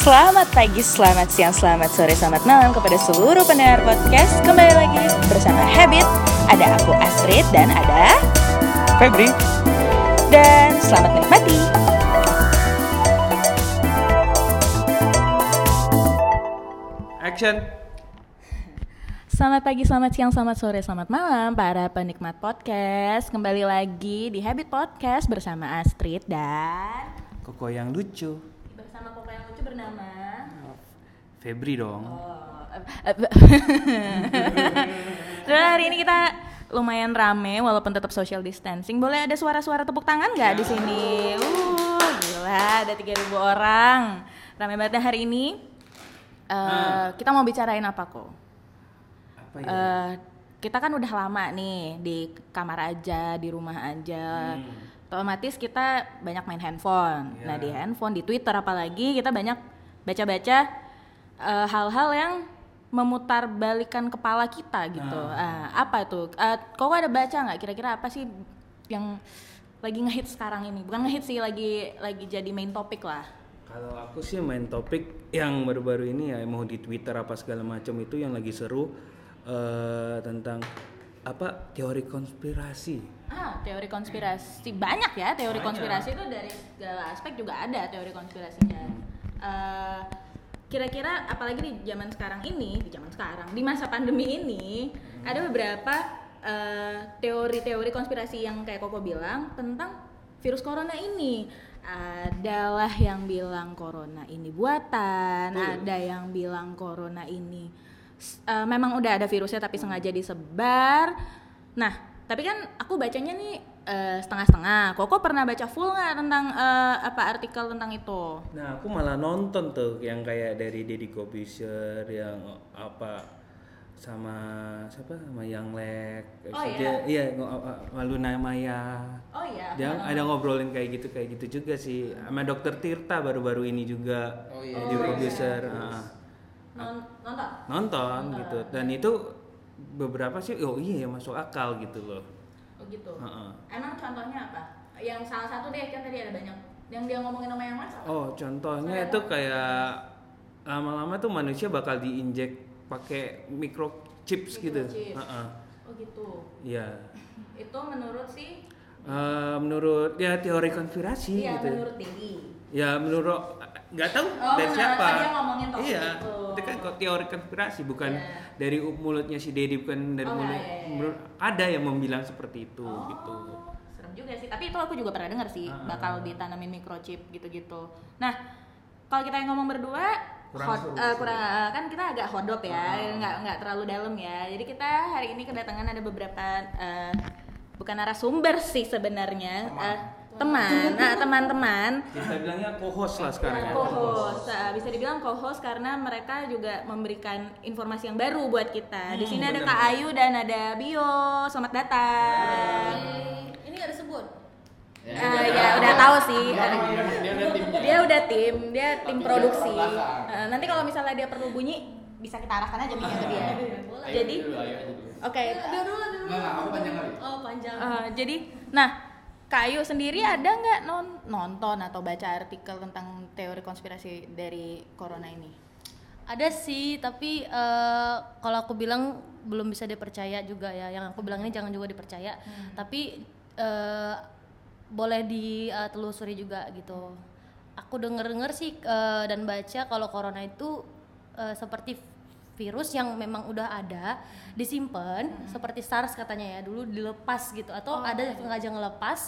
Selamat pagi, selamat siang, selamat sore, selamat malam kepada seluruh pendengar podcast. Kembali lagi bersama Habit. Ada aku Astrid dan ada Febri, dan selamat menikmati. action. Selamat pagi, selamat siang, selamat sore, selamat malam para penikmat podcast. Kembali lagi di Habit Podcast bersama Astrid dan Koko yang lucu. Bersama Koko yang lucu bernama Febri dong. Oh, Dan hari ini kita lumayan rame walaupun tetap social distancing. Boleh ada suara-suara tepuk tangan nggak di sini? Uh, gila, ada 3000 orang. Rame banget dah hari ini. Eh, Kita mau bicarain apa kok? Apa ya? Eh, kita kan udah lama nih di kamar aja, di rumah aja. Otomatis kita banyak main handphone. Iya. Nah di handphone, di Twitter apalagi kita banyak baca-baca eh, hal-hal yang memutar balikan kepala kita gitu. Ah, apa tuh? Eh, kok ada baca nggak? Kira-kira apa sih yang lagi ngehit sekarang ini? Bukan ngehit sih, lagi lagi jadi main topik lah. Kalau aku sih main topik yang baru-baru ini ya mau di Twitter apa segala macam itu yang lagi seru eh, tentang apa teori konspirasi. Ah, teori konspirasi banyak ya teori konspirasi itu dari segala aspek juga ada teori konspirasinya. Eh, Kira-kira apalagi di zaman sekarang ini, di zaman sekarang, di masa pandemi ini ada beberapa eh, teori-teori konspirasi yang kayak Koko bilang tentang virus corona ini. Adalah yang bilang corona ini buatan, ada yang bilang corona ini eh, memang udah ada virusnya tapi sengaja disebar. Nah, tapi kan aku bacanya nih eh, setengah-setengah. Koko pernah baca full nggak tentang eh, apa artikel tentang itu? Nah, aku malah nonton tuh yang kayak dari Deddy Kobusier yang apa sama siapa sama Yang Lek. Oh, Dia- iya, ngo- Maluna Maya. Oh iya. Dia ada ngobrolin kayak gitu kayak gitu juga sih sama Dokter Tirta baru-baru ini juga Oh, iya. di produser ah. Non- nonton. nonton gitu dan itu beberapa sih oh iya ya masuk akal gitu loh Oh gitu. Heeh. Emang contohnya apa? Yang salah satu deh kan tadi ada banyak. Yang dia ngomongin nama yang mas apa? oh contohnya itu kayak lama-lama tuh manusia bakal diinjek pakai microchips gitu Microchip. Heeh. Oh gitu. Iya Itu menurut si Eh, menurut ya teori konspirasi Iya, gitu menurut Dedi. Ya menurut nggak tahu Oh, dari siapa yang ngomongin topik iya itu. itu kan kok teori konspirasi bukan Iya. dari mulutnya si Dedi bukan dari Oh, mulut iya, iya, iya. menurut ada yang membilang seperti itu Oh, gitu Serem juga sih. Tapi itu aku juga pernah dengar sih, Ah. bakal ditanamin microchip gitu-gitu. Nah, kalau kita yang ngomong berdua, Kurang hot- seru, seru. kurang eh, kan kita agak hodop ya, Ah. nggak nggak terlalu dalam ya. Jadi kita hari ini kedatangan ada beberapa eh, bukan narasumber sih sebenarnya, eh, teman, nah teman-teman. kita bilangnya co-host lah sekarang ya co-host Ah, bisa dibilang co-host karena mereka juga memberikan informasi yang baru buat kita. Di Hmm, sini ada. Kak Ayu dan ada Bio. Selamat datang. Ini gak disebut. Ah, ya udah tahu sih. Dia, dia, dia udah timnya. Dia udah tim, dia tim Tapi produksi. Eh, nanti kalau misalnya dia perlu bunyi, bisa kita arahkan aja mic ke dia. Jadi, oke. Biar dulu, dulu. Enggak, enggak, aku panjang kali. Oh, panjang. Eh, jadi, nah, Kak Ayu sendiri ada nggak non- nonton atau baca artikel tentang teori konspirasi dari corona ini? Ada sih, tapi eh, kalau aku bilang belum bisa dipercaya juga ya. Yang aku bilang ini jangan juga dipercaya. Tapi eh, boleh ditelusuri juga gitu. Aku denger-denger sih eh, dan baca kalau corona itu eh, seperti virus yang memang udah ada disimpan seperti SARS katanya ya dulu dilepas gitu atau ada yang sengaja ngelepas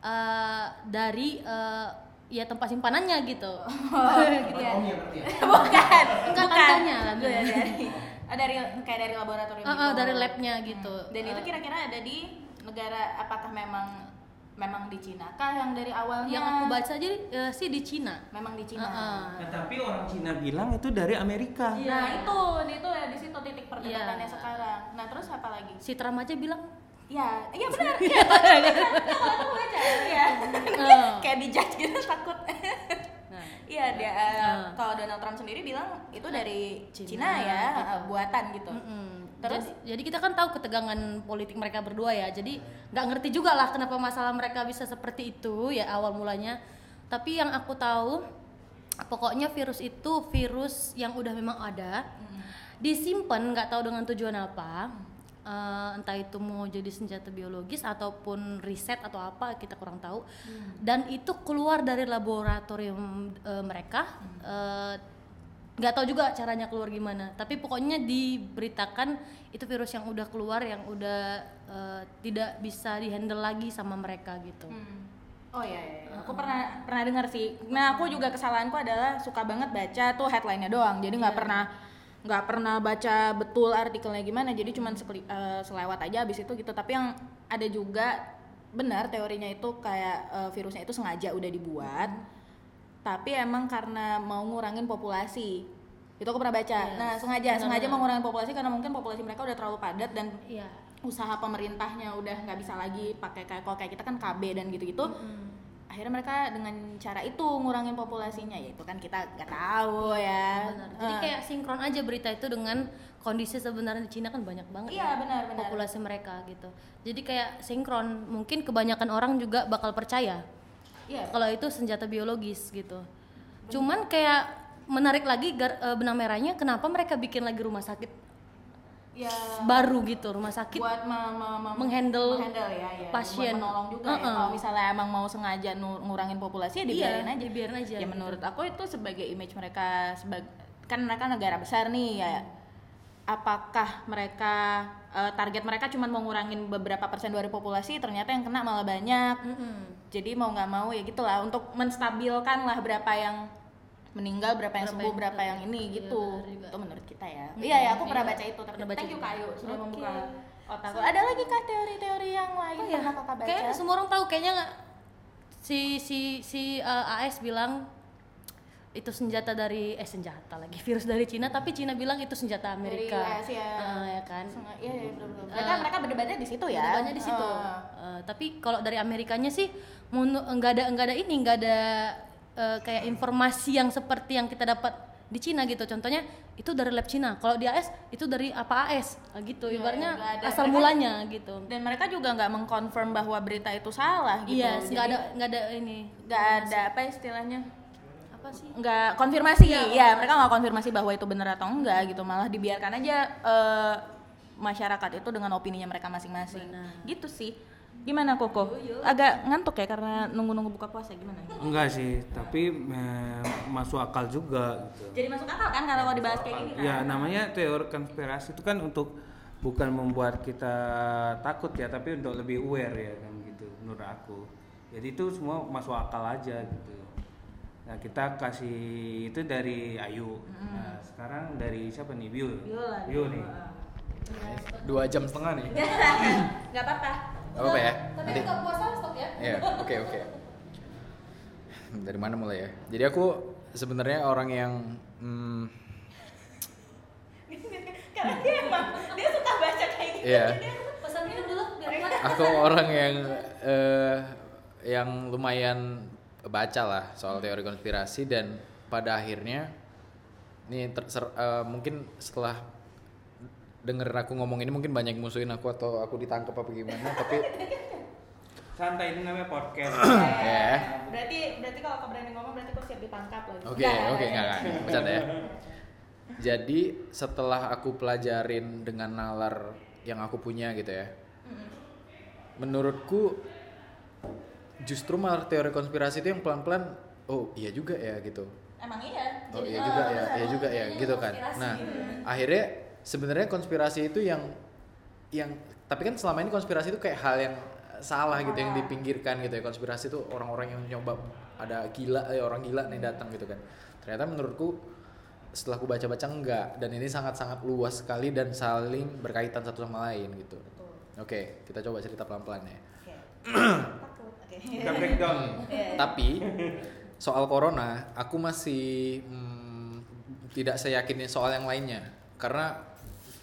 eh, dari eh, ya tempat simpanannya gitu. gitu ya? Oh, iya berarti ya. Bukan, Enggak, bukan. katanya lah. Dari, ah, dari kayak dari laboratorium. Eh, gitu. dari labnya gitu. Dan itu Eh, kira-kira ada di negara apakah memang memang di Cina kah yang dari awalnya? yang aku baca aja eh, sih di Cina. memang di Cina. Heeh. Nah, tapi orang Cina bilang itu dari Amerika Iya. Nah itu, itu ya di situ titik perdebatannya Iya. sekarang. Nah terus apa lagi? Si Trump aja bilang Ya, iya benar. Iya, kalau aku baca, ya. Kayak dijudge gitu takut. Nah. Iya, dia eh, Ah. kalau Donald Trump sendiri bilang itu dari Cina, Cina, ya, gitu. eh, buatan gitu. Mm-mm. Terus? jadi, jadi kita kan tahu ketegangan politik mereka berdua ya. Jadi nggak ngerti juga lah kenapa masalah mereka bisa seperti itu ya awal mulanya. Tapi yang aku tahu pokoknya virus itu virus yang udah memang ada disimpan nggak tahu dengan tujuan apa Eh, entah itu mau jadi senjata biologis ataupun riset atau apa kita kurang tahu dan itu keluar dari laboratorium eh, mereka Eh, nggak tahu juga caranya keluar gimana tapi pokoknya diberitakan itu virus yang udah keluar yang udah eh, tidak bisa dihandle lagi sama mereka gitu Oh iya, iya. iya. aku pernah pernah dengar sih. Nah aku juga kesalahanku adalah suka banget baca tuh headline-nya doang. Jadi nggak pernah nggak pernah baca betul artikelnya gimana. Jadi cuman sekeli- eh, selewat aja abis itu gitu. Tapi yang ada juga benar teorinya itu kayak eh, virusnya itu sengaja udah dibuat. Tapi emang karena mau ngurangin populasi. Itu aku pernah baca. Yes, Nah sengaja sengaja mau ngurangin populasi karena mungkin populasi mereka udah terlalu padat dan iya. usaha pemerintahnya udah nggak bisa lagi pakai kayak kalau kayak kita kan KB dan gitu-gitu. Akhirnya mereka dengan cara itu ngurangin populasinya. Ya itu kan kita nggak tahu ya. Benar. Jadi kayak sinkron aja berita itu dengan kondisi sebenarnya di Cina kan banyak banget Iya, ya benar, benar. populasi mereka gitu. Jadi kayak sinkron. Mungkin kebanyakan orang juga bakal percaya iya kalau itu senjata biologis gitu cuman kayak menarik lagi gar- eh, benang merahnya kenapa mereka bikin lagi rumah sakit ya baru gitu rumah sakit buat me- me- me- menghandle menghandle ya, ya. pasien. buat menolong juga ya Uh-uh. kalau misalnya emang mau sengaja nu- ngurangin populasi ya dibiarin Iya, aja dibiarin aja ya gitu. menurut aku itu sebagai image mereka sebagai kan mereka negara besar nih ya apakah mereka eh, target mereka cuma mau ngurangin beberapa persen dari populasi ternyata yang kena malah banyak Mm-mm. Jadi mau nggak mau ya gitulah untuk menstabilkan lah berapa yang meninggal berapa yang Berapa sembuh yang berapa yang ini Iya, gitu. juga. itu menurut kita ya. Hmm, iya ya aku pernah iya. baca itu tapi baca thank you kayu sudah Oke. membuka otakku ada lagi kah teori-teori yang lain Oh yang ya, pernah kakak baca? Kayaknya semua orang tahu. Kayaknya si si si uh, AS bilang itu senjata dari eh senjata lagi virus dari Cina tapi Cina bilang itu senjata Amerika. Dari US ya. Ah, ya kan. Senga- iya iya benar benar mereka mereka berdebatnya di situ ya Banyak di situ. Eh, Eh, tapi kalau dari Amerikanya sih nggak ada nggak ada ini nggak ada eh, kayak informasi yang seperti yang kita dapat di Cina gitu. Contohnya itu dari lab Cina. Kalau di AS itu dari apa AS Ah, gitu. Iya, Ibaratnya ada. asal Mereka- mulanya gitu. dan mereka juga nggak mengkonfirm bahwa berita itu salah gitu Iya, nggak ada nggak ada ini. nggak ada apa istilahnya Apa sih? nggak konfirmasi. Iya, ya mereka nggak konfirmasi bahwa itu benar atau enggak gitu. Malah dibiarkan aja eh, masyarakat itu dengan opininya mereka masing-masing. Gitu sih. Gimana koko? Agak ngantuk ya karena nunggu-nunggu buka puasa. Gimana? Enggak sih, tapi eh, masuk akal juga gitu. jadi masuk akal kan kalau kalau dibahas kayak gini kan? Ya namanya teori konspirasi itu kan untuk bukan membuat kita takut ya, tapi untuk lebih aware ya kan gitu menurut aku. Jadi itu semua masuk akal aja gitu. Nah kita kasih itu dari Ayu. Nah sekarang dari siapa nih? Biul. Biul nih. Dua jam setengah nih. nggak apa-apa Gak apa-apa ya? Tapi Nanti. buka puasa stop ya. Iya, oke oke. Dari mana mulai ya? Jadi aku sebenarnya orang yang hmm, karena dia emang dia suka baca kayak gitu Iya. Pesan minum dulu biar aku orang yang eh, yang lumayan baca lah soal teori konspirasi dan pada akhirnya nih ter- ser- eh, mungkin setelah dengerin aku ngomong ini mungkin banyak musuhin aku atau aku ditangkap apa gimana tapi Santai ini namanya podcast. ya. Berarti berarti kalau kau berani ngomong berarti kau siap ditangkap lagi Oke, oke, enggak, enggak, bercanda ya. Jadi setelah aku pelajarin dengan nalar yang aku punya gitu ya, menurutku justru malah teori konspirasi itu yang pelan-pelan, oh iya juga ya gitu. emang iya? Oh iya oh, juga ya, iya juga ya, gitu kan. Nah, akhirnya sebenarnya konspirasi itu yang yang tapi kan selama ini konspirasi itu kayak hal yang salah gitu yang dipinggirkan gitu ya. Konspirasi itu orang-orang yang nyoba ada gila eh, orang gila nih datang gitu kan. Ternyata menurutku setelah aku baca-baca enggak dan ini sangat-sangat luas sekali dan saling berkaitan satu sama lain gitu. Oke kita coba cerita pelan-pelan ya. Oke. Kita breakdown. Iya. tapi soal corona aku masih hmm, tidak seyakin soal yang lainnya karena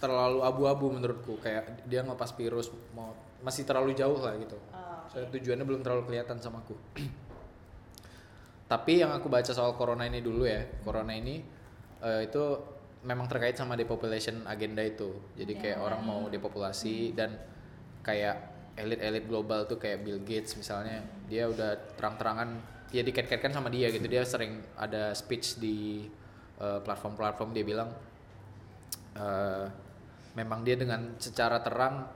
terlalu abu-abu menurutku kayak dia ngelepas virus mau masih terlalu jauh lah gitu. Oh, Soalnya tujuannya belum terlalu kelihatan sama aku. Tapi yang aku baca soal corona ini dulu ya, corona ini eh, itu memang terkait sama depopulation agenda itu. Jadi kayak orang mau depopulasi dan kayak elit-elit global tuh kayak Bill Gates misalnya, dia udah terang-terangan ya dikait-kaitkan sama dia gitu. Dia sering ada speech di eh, platform-platform dia bilang eh, memang dia dengan secara terang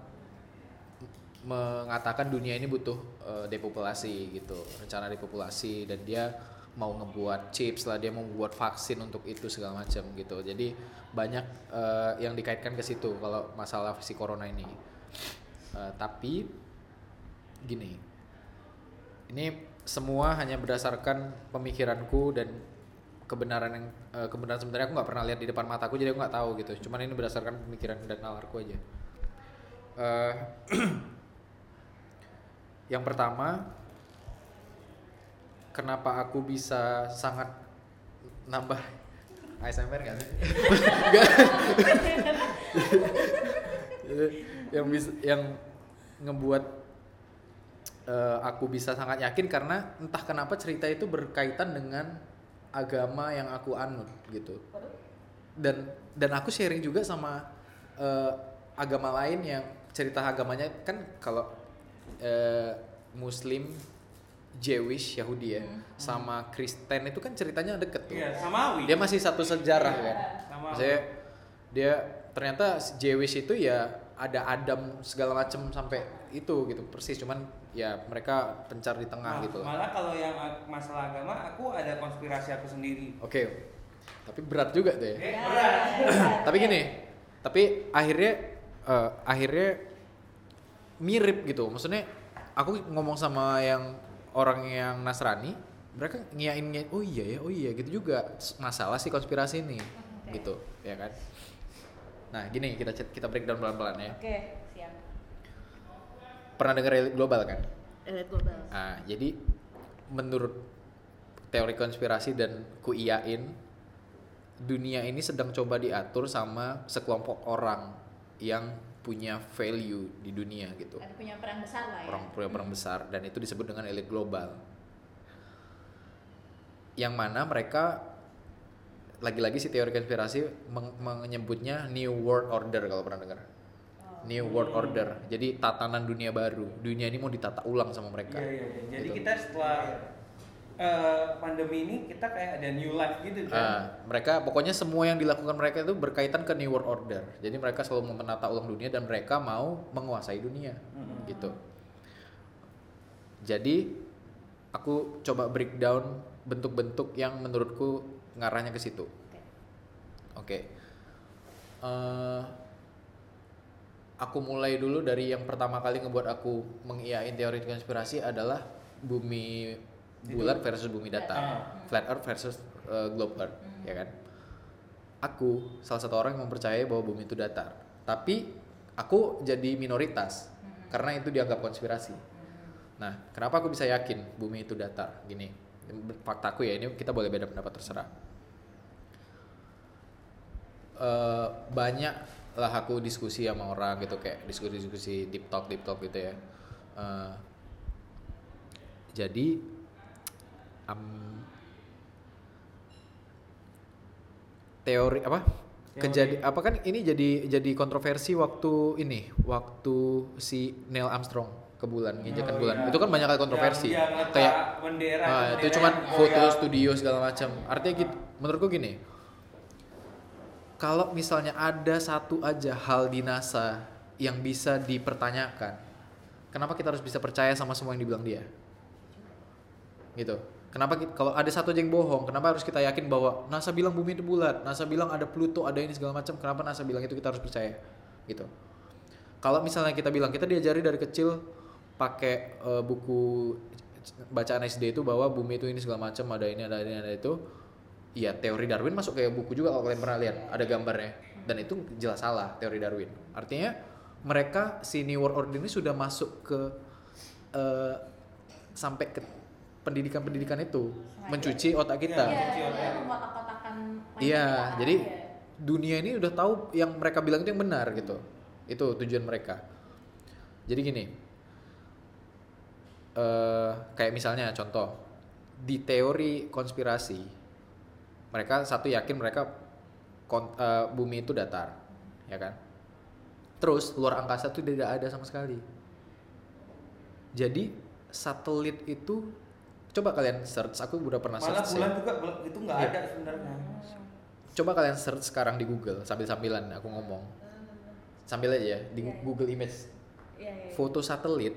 mengatakan dunia ini butuh eh, depopulasi gitu rencana depopulasi dan dia mau ngebuat chips lah dia mau membuat vaksin untuk itu segala macam gitu. Jadi banyak eh, yang dikaitkan ke situ kalau masalah si corona ini Eh, tapi gini ini semua hanya berdasarkan pemikiranku dan kebenaran yang eh, kebenaran sebenarnya aku nggak pernah lihat di depan mataku jadi aku nggak tahu gitu. Cuman ini berdasarkan pemikiran dan nalarku aja. Eh, yang pertama kenapa aku bisa sangat nambah ASMR nggak sih? Yang bisa yang ngebuat eh, aku bisa sangat yakin karena entah kenapa cerita itu berkaitan dengan agama yang aku anut gitu dan dan aku sharing juga sama eh, agama lain yang cerita agamanya kan kalau eh, Muslim Jewish Yahudi ya sama Kristen itu kan ceritanya deket tuh Iya, samawi. dia masih satu sejarah kan Sama. Maksudnya dia ternyata Jewish itu ya ada Adam segala macem sampai itu gitu persis cuman ya mereka pencar di tengah Nah, gitu loh. Malah kalau yang masalah agama, aku ada konspirasi aku sendiri. Oke. Tapi berat juga tuh ya. Eh, berat. tapi gini, tapi akhirnya eh, akhirnya mirip gitu. Maksudnya aku ngomong sama yang orang yang Nasrani, mereka ngiyain ngiyain, oh iya ya, oh iya gitu juga. Masalah sih konspirasi ini, gitu, ya kan? Nah, gini kita kita breakdown pelan-pelan ya. Oke, siap. Pernah dengar elit global kan? Elit global. Nah, jadi menurut teori konspirasi dan kuiyain dunia ini sedang coba diatur sama sekelompok orang yang punya value di dunia gitu. Ada punya peran besar lah ya. Orang punya peran besar dan itu disebut dengan elit global. Yang mana mereka lagi-lagi si teori konspirasi meng- menyebutnya New World Order kalau pernah dengar. New World Order. Jadi tatanan dunia baru. Dunia ini mau ditata ulang sama mereka. Iya, iya, iya. Jadi Gitu. kita setelah eh, pandemi ini kita kayak ada new life gitu kan. Ah, mereka pokoknya semua yang dilakukan mereka itu berkaitan ke New World Order. Jadi mereka selalu mau menata ulang dunia dan mereka mau menguasai dunia, Mm-mm. gitu. Jadi aku coba breakdown bentuk-bentuk yang menurutku ngarahnya ke situ. Oke. Eh, aku mulai dulu dari yang pertama kali ngebuat aku mengiyain teori konspirasi adalah bumi bulat versus bumi datar, flat earth versus uh, globe earth, ya kan? Aku salah satu orang yang mempercayai bahwa bumi itu datar, tapi aku jadi minoritas karena itu dianggap konspirasi. Nah, kenapa aku bisa yakin bumi itu datar? Gini, faktaku ya ini kita boleh beda pendapat terserah. Eh, banyak lah aku diskusi sama orang gitu kayak diskusi-diskusi deep talk deep talk gitu ya. Eh, jadi am, teori apa? Kejadi apa kan ini jadi jadi kontroversi waktu ini waktu si Neil Armstrong ke bulan nginjakan Oh, bulan. iya. itu kan banyak kali kontroversi. Yang- yang kayak bendera, ah, bendera itu cuman yang foto goyang. studio segala macam. Artinya gitu menurutku gini kalau misalnya ada satu aja hal di NASA yang bisa dipertanyakan kenapa kita harus bisa percaya sama semua yang dibilang dia? Gitu. Kenapa kalau ada satu aja yang bohong kenapa harus kita yakin bahwa NASA bilang bumi itu bulat NASA bilang ada Pluto ada ini segala macam kenapa NASA bilang itu kita harus percaya? Gitu. Kalau misalnya kita bilang kita diajari dari kecil pakai eh, buku bacaan SD itu bahwa bumi itu ini segala macam ada ini ada ini ada itu ya teori Darwin masuk kayak buku juga kalau kalian pernah lihat ada gambarnya dan itu jelas salah teori Darwin artinya mereka si New World Order ini sudah masuk ke eh, sampai ke pendidikan-pendidikan itu mencuci otak kita Iya, iya, ya. Iya, mindset jadi dunia ini udah tahu yang mereka bilang itu yang benar gitu. Itu tujuan mereka. Jadi gini, eh kayak misalnya contoh di teori konspirasi, mereka satu yakin mereka kon- eh, bumi itu datar, ya kan? Terus luar angkasa itu tidak ada sama sekali. Jadi satelit itu coba kalian search aku udah pernah malah search bulan ya. juga itu nggak Iya. ada sebenarnya coba kalian search sekarang di Google sambil sambilan aku ngomong sambil aja ya di Iya, iya. Google Image Iya, iya. foto satelit.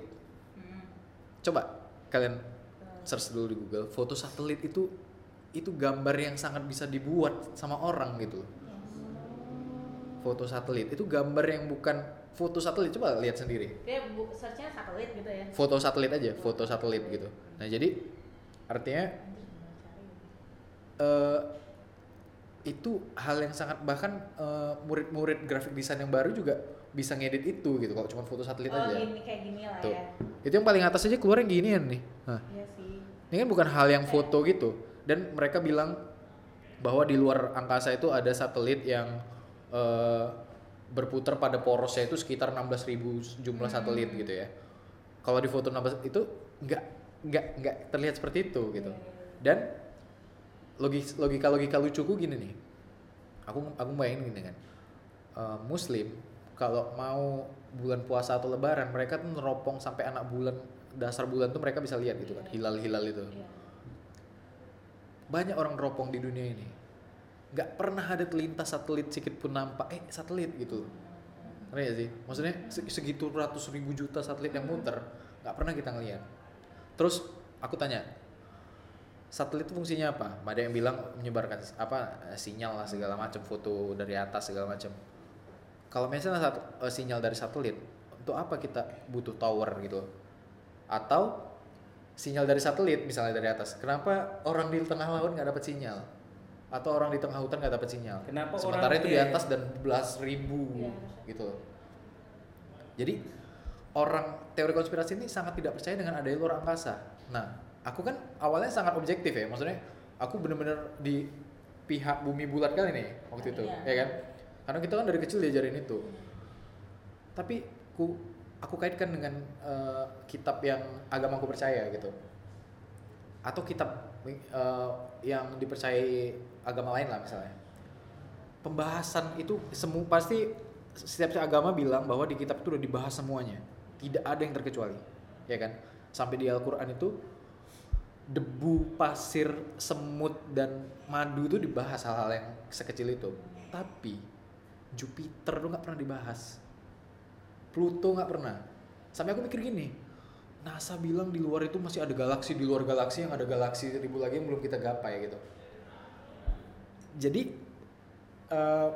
Coba kalian search dulu di Google foto satelit itu itu gambar yang sangat bisa dibuat sama orang gitu foto satelit itu gambar yang bukan foto satelit coba lihat sendiri. Dia bu- searchnya satelit gitu ya. foto satelit aja foto satelit gitu. Nah jadi artinya eh itu hal yang sangat bahkan eh, murid-murid grafik desain yang baru juga bisa ngedit itu gitu kalau cuma foto satelit Oh, aja gini kayak gini lah tuh ya. itu yang paling atas aja keluar yang ginian nih Nah, Iya sih. ini kan bukan hal yang foto gitu dan mereka bilang bahwa di luar angkasa itu ada satelit yang eh, berputar pada porosnya itu sekitar 16.000 jumlah satelit gitu ya. Kalau di foto 16 itu nggak nggak nggak terlihat seperti itu gitu. Dan logis logika logika lucuku gini nih. Aku aku bayangin gini kan. Eh, Muslim kalau mau bulan puasa atau lebaran mereka tuh neropong sampai anak bulan dasar bulan tuh mereka bisa lihat gitu kan hilal-hilal itu. Iya. banyak orang neropong di dunia ini. Nggak pernah ada terlintas satelit sedikit pun nampak eh satelit gitu Ngerti nggak sih? Maksudnya se- segitu ratus ribu juta satelit yang muter nggak pernah kita ngeliat. Terus aku tanya satelit itu fungsinya apa? Ada yang bilang menyebarkan apa sinyal lah segala macam foto dari atas segala macam kalau misalnya satu, eh, sinyal dari satelit untuk apa kita butuh tower gitu atau sinyal dari satelit misalnya dari atas kenapa orang di tengah laut nggak dapat sinyal atau orang di tengah hutan nggak dapat sinyal Kenapa sementara orang itu di atas dan belas ribu Iya. gitu loh. jadi orang teori konspirasi ini sangat tidak percaya dengan adanya luar angkasa nah aku kan awalnya sangat objektif ya maksudnya aku bener-bener di pihak bumi bulat kali nih waktu itu Iya. ya kan karena kita kan dari kecil diajarin itu. Tapi ku aku kaitkan dengan eh, kitab yang agama aku percaya gitu. Atau kitab eh, yang dipercayai agama lain lah misalnya. Pembahasan itu semua pasti setiap agama bilang bahwa di kitab itu udah dibahas semuanya. Tidak ada yang terkecuali ya kan? Sampai di Al-Quran itu debu pasir semut dan madu itu dibahas hal-hal yang sekecil itu. Tapi Jupiter tuh nggak pernah dibahas. Pluto nggak pernah. Sampai aku mikir gini NASA bilang di luar itu masih ada galaksi di luar galaksi yang ada galaksi ribu lagi yang belum kita gapai gitu. Jadi eh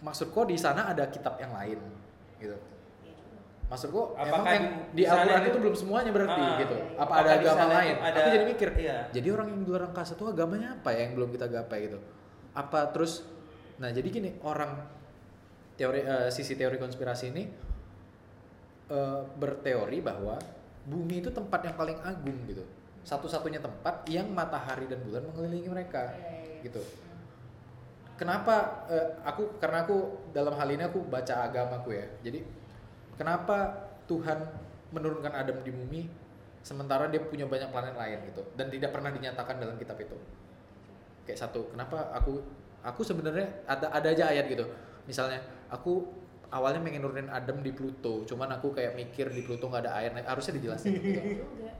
maksudku di sana ada kitab yang lain gitu. Maksudku emang Apakah yang di- Al-Quran itu- itu belum semuanya berarti Ah, gitu. apa ada agama lain? ada- aku jadi mikir iya. jadi orang yang di luar angkasa tuh agamanya apa ya yang belum kita gapai gitu? Apa terus nah jadi gini orang teori eh, sisi teori konspirasi ini eh, berteori bahwa bumi itu tempat yang paling agung gitu. Satu-satunya tempat yang matahari dan bulan mengelilingi mereka Iya, iya, iya. gitu. Kenapa eh, aku karena aku dalam hal ini aku baca agamaku ya. Jadi kenapa Tuhan menurunkan Adam di bumi sementara dia punya banyak planet lain gitu dan tidak pernah dinyatakan dalam kitab itu? Kayak satu kenapa aku aku sebenarnya ada ada aja ayat gitu misalnya aku awalnya pengen nurunin Adam di Pluto cuman aku kayak mikir di Pluto nggak ada air nah, harusnya dijelasin gitu Juga.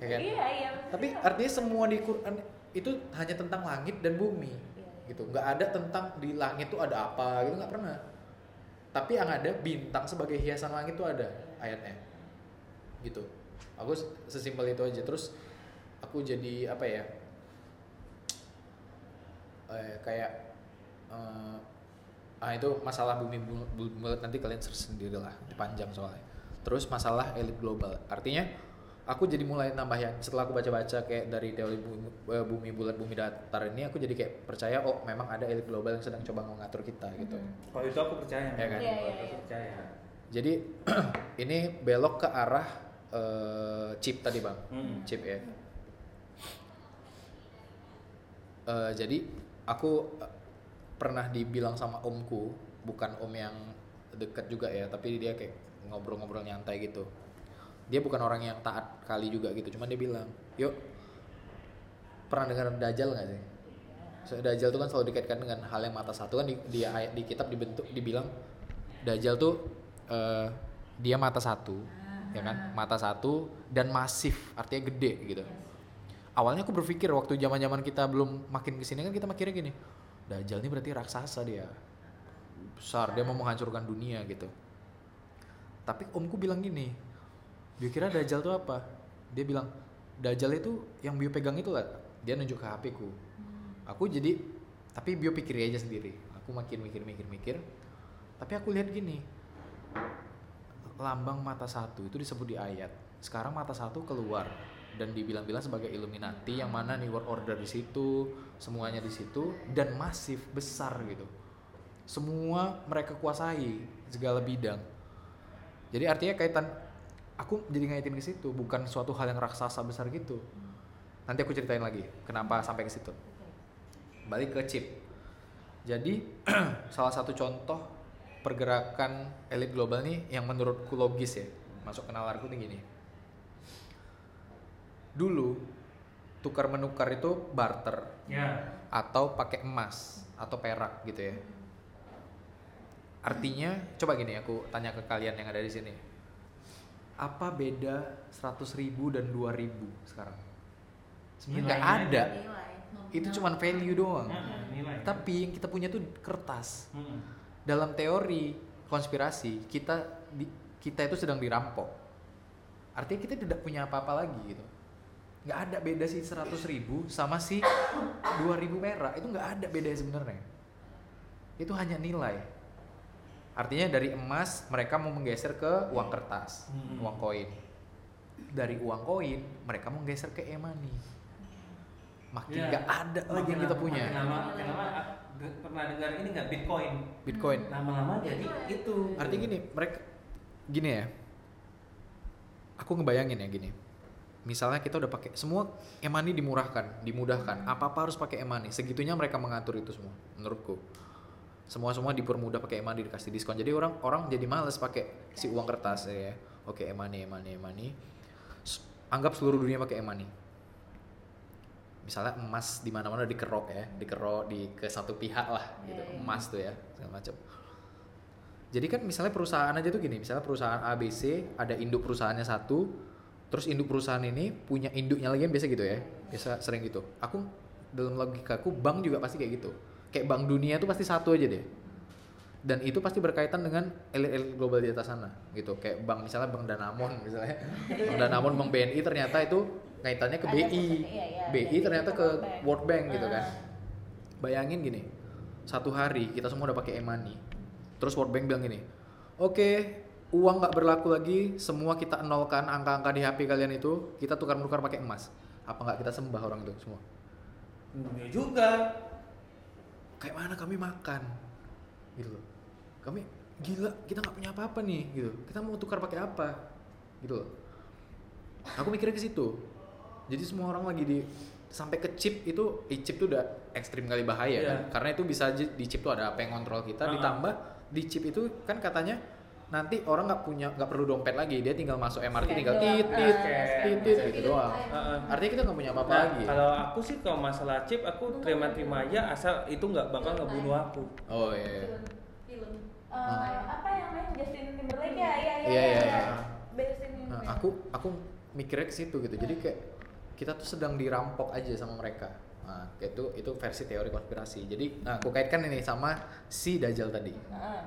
ya kan? Iya, iya. tapi artinya semua di Quran itu hanya tentang langit dan bumi Iya. gitu. Nggak ada tentang di langit tuh ada apa gitu nggak pernah. Tapi yang ada bintang sebagai hiasan langit tuh ada ayatnya gitu. Aku sesimpel itu aja. Terus aku jadi apa ya eh, kayak eh, ah itu masalah bumi bu- bu- bulat nanti kalian search sendiri lah panjang soalnya terus masalah elit global artinya aku jadi mulai nambah yang setelah aku baca-baca kayak dari teori bumi, eh, bumi bulat bumi datar ini aku jadi kayak percaya oh memang ada elit global yang sedang coba mengatur kita gitu Kalau itu aku percaya. Ya kan? Iya, aku iya. percaya. jadi ini belok ke arah eh, chip tadi bang Hmm. chip ya Eh, jadi aku pernah dibilang sama omku bukan om yang dekat juga ya tapi dia kayak ngobrol-ngobrol nyantai gitu. Dia bukan orang yang taat kali juga gitu cuman dia bilang yuk pernah dengar dajjal nggak sih? So, dajjal tuh kan selalu dikaitkan dengan hal yang mata satu kan di, di ayat di kitab dibentuk dibilang dajjal tuh eh, dia mata satu ya kan? Mata satu dan masif artinya gede gitu. Awalnya aku berpikir waktu zaman zaman kita belum makin ke sini kan kita mikirnya gini Dajjal ini berarti raksasa dia. Besar dia mau menghancurkan dunia gitu. Tapi omku bilang gini dia kira Dajjal itu apa? Dia bilang Dajjal itu yang bio pegang itu lah dia nunjuk ke HP ku. Aku jadi tapi bio pikir aja sendiri. Aku makin mikir mikir mikir. Tapi aku lihat gini lambang mata satu itu disebut di ayat. Sekarang mata satu keluar dan dibilang-bilang sebagai Illuminati yang mana New World Order di situ semuanya di situ dan masif besar gitu. Semua mereka kuasai segala bidang. Jadi artinya kaitan aku jadi ngaitin ke situ bukan suatu hal yang raksasa besar gitu. Nanti aku ceritain lagi kenapa sampai ke situ. Balik ke chip. Jadi salah satu contoh pergerakan elit global nih yang menurutku logis ya masuk ke nalarku nih gini dulu tukar menukar itu barter. Ya. atau pakai emas atau perak gitu ya. Artinya coba gini aku tanya ke kalian yang ada di sini. Apa beda 100.000 ribu dan 2.000 sekarang? Sebenarnya nggak ada. Nilai. itu cuman value doang. Nilai. tapi yang kita punya tuh kertas. Mm-mm. dalam teori konspirasi kita di- kita itu sedang dirampok. Artinya kita tidak punya apa-apa lagi gitu nggak ada beda sih 100.000 ribu sama si 2.000 perak itu nggak ada beda sebenarnya itu hanya nilai artinya dari emas mereka mau menggeser ke uang kertas Hmm. uang koin dari uang koin mereka mau geser ke e-money makin Ya. nggak ada lagi yang kita punya lama- lama, ah, pernah dengar ini nggak Bitcoin? bitcoin Lama-lama jadi itu. Artinya gini, mereka gini ya. Aku ngebayangin ya gini. Misalnya kita udah pakai semua e-money dimurahkan, dimudahkan. Apa-apa harus pakai e-money. Segitunya mereka mengatur itu semua menurutku. Semua semua dipermudah pakai e-money dikasih diskon. Jadi orang orang jadi males pakai si uang kertas ya. Oke, e-money, e-money, e-money. S- Anggap seluruh dunia pakai e-money. Misalnya emas di mana-mana dikerok ya, dikerok di ke satu pihak lah gitu. Iya, iya. Emas tuh ya, segala macam. Jadi kan misalnya perusahaan aja tuh gini, misalnya perusahaan ABC ada induk perusahaannya satu, terus induk perusahaan ini punya induknya lagi kan biasa gitu ya, biasa sering gitu. Aku dalam logikaku bank juga pasti kayak gitu, kayak bank dunia tuh pasti satu aja deh. Dan itu pasti berkaitan dengan elit-elit global di atas sana gitu, kayak bank misalnya bank Danamon misalnya, bank Danamon, bank BNI ternyata itu kaitannya ke BI, iya, iya, BI ternyata ke World Bank. World Bank gitu kan. Ah. Bayangin gini, satu hari kita semua udah pakai e-money. Terus World Bank bilang gini, oke uang nggak berlaku lagi, semua kita nolkan angka-angka di HP kalian itu, kita tukar-tukar pakai emas. Apa nggak kita sembah orang itu semua? Enggak juga. Kayak mana kami makan, gitu loh. Kami gila, kita nggak punya apa-apa nih, gitu. Kita mau tukar pakai apa, gitu loh. Aku mikirnya ke situ. Jadi semua orang lagi di sampai ke chip itu, eh, chip tuh udah ekstrim kali bahaya Iya. kan. Karena itu bisa di chip tuh ada apa yang kontrol kita, Uh-uh. ditambah di chip itu kan katanya nanti orang nggak punya nggak perlu dompet lagi, dia tinggal masuk MRT Scan tinggal doang. tit tit Scan. tit tit gitu doang. Heeh. Artinya kita nggak punya apa-apa Nah, lagi. kalau aku sih kalau masalah chip aku terima-terima aja asal itu nggak bakal ngebunuh aku. Oh iya. iya. film Eh, apa yang main Justin Timberlake ya? Iya, iya, Iya, iya, iya. Nah, aku aku mikirnya ke situ gitu. Jadi kayak kita tuh sedang dirampok aja sama mereka. Nah, kayak itu itu versi teori konspirasi. Jadi, nah aku kaitkan ini sama si Dajjal tadi. Heeh.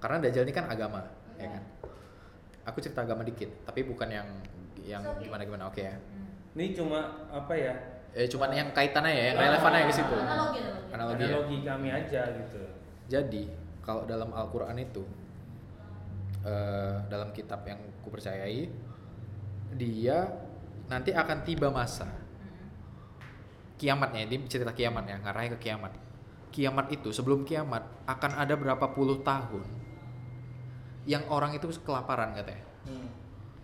Karena Dajjal ini kan agama, ya kan? Aku cerita agama dikit, tapi bukan yang yang gimana gimana. Oke ya. Ini cuma apa ya? Eh cuman yang kaitannya ya, yang relevan aja ke situ. Analogi, analogi. Analogi ya. Kami aja gitu. Jadi kalau dalam Al-Quran itu eh, dalam kitab yang kupercayai dia nanti akan tiba masa kiamatnya ini cerita kiamat ya ngarahnya ke kiamat kiamat itu sebelum kiamat akan ada berapa puluh tahun yang orang itu kelaparan katanya Hmm.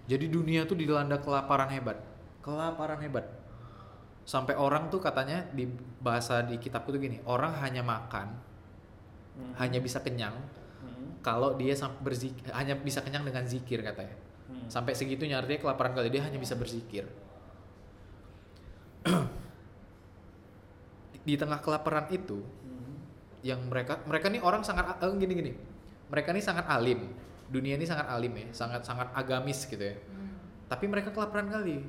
jadi dunia tuh dilanda kelaparan hebat kelaparan hebat sampai orang tuh katanya di bahasa di kitabku tuh gini orang hanya makan Hmm. hanya bisa kenyang Hmm. kalau dia sam- berzik hanya bisa kenyang dengan zikir katanya Hmm. sampai segitunya artinya kelaparan kali dia hanya bisa berzikir di, tengah kelaparan itu Hmm. yang mereka mereka nih orang sangat eh, gini gini mereka nih sangat alim. Dunia ini sangat alim ya sangat sangat agamis gitu ya. Hmm. tapi mereka kelaparan kali.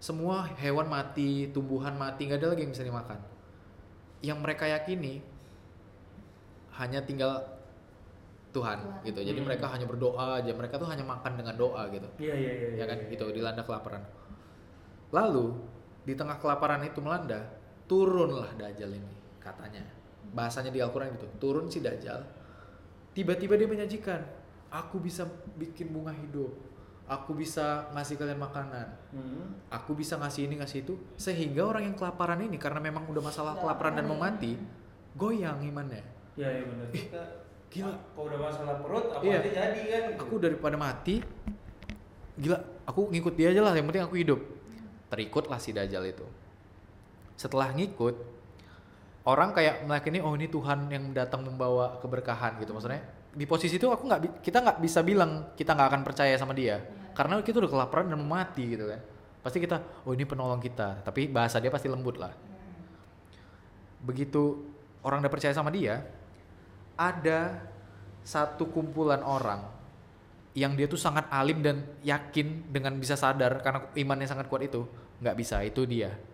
Semua hewan mati tumbuhan mati nggak ada lagi yang bisa dimakan. Yang mereka yakini hanya tinggal Tuhan, Tuhan. gitu. Jadi Hmm. mereka hanya berdoa aja. Mereka tuh hanya makan dengan doa gitu. Iya iya iya. ya kan? iya, gitu iya. dilanda kelaparan. Lalu di tengah kelaparan itu melanda turunlah dajjal ini katanya. Bahasanya di Al-Quran gitu. Turun si dajjal tiba-tiba dia menyajikan aku bisa bikin bunga hidup aku bisa ngasih kalian makanan Hmm. aku bisa ngasih ini ngasih itu sehingga orang yang kelaparan ini karena memang udah masalah kelaparan dan mau mati goyang imannya Iya iya benar. Kita gila. Kalau udah masalah perut apa Iya. aja jadi kan. aku daripada mati gila aku ngikut dia aja lah yang penting aku hidup terikutlah si dajjal itu setelah ngikut orang kayak meyakini oh ini Tuhan yang datang membawa keberkahan gitu maksudnya. Di posisi itu aku nggak kita nggak bisa bilang kita nggak akan percaya sama dia. Karena kita udah kelaparan dan mati gitu kan. Pasti kita oh ini penolong kita. Tapi bahasa dia pasti lembut lah. Begitu orang udah percaya sama dia ada satu kumpulan orang yang dia tuh sangat alim dan yakin dengan bisa sadar karena imannya sangat kuat itu nggak bisa. Itu dia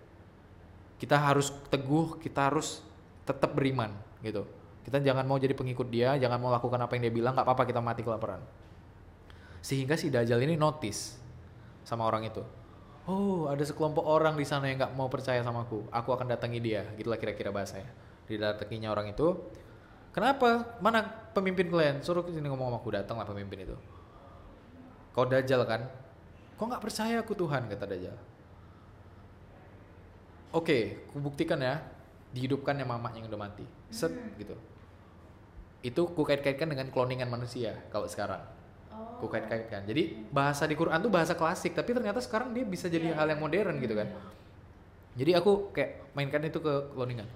kita harus teguh kita harus tetap beriman gitu. Kita jangan mau jadi pengikut dia jangan mau lakukan apa yang dia bilang nggak apa-apa kita mati kelaparan. Sehingga si dajjal ini notice sama orang itu. Oh ada sekelompok orang di sana yang nggak mau percaya sama aku. Aku akan datangi dia gitulah kira-kira bahasanya. Didatanginya orang itu. Kenapa? Mana pemimpin kalian? Suruh ke sini ngomong sama aku datang lah pemimpin itu. Kau dajjal kan? Kok nggak percaya aku Tuhan kata dajjal oke ku buktikan ya dihidupkan yang mamanya yang udah mati. Set gitu. Itu ku kait-kaitkan dengan cloningan manusia kalau sekarang. Oh. ku kait-kaitkan jadi bahasa di Quran tuh bahasa klasik tapi ternyata sekarang dia bisa jadi Iya. hal yang modern gitu kan. Jadi aku kayak mainkan itu ke cloningan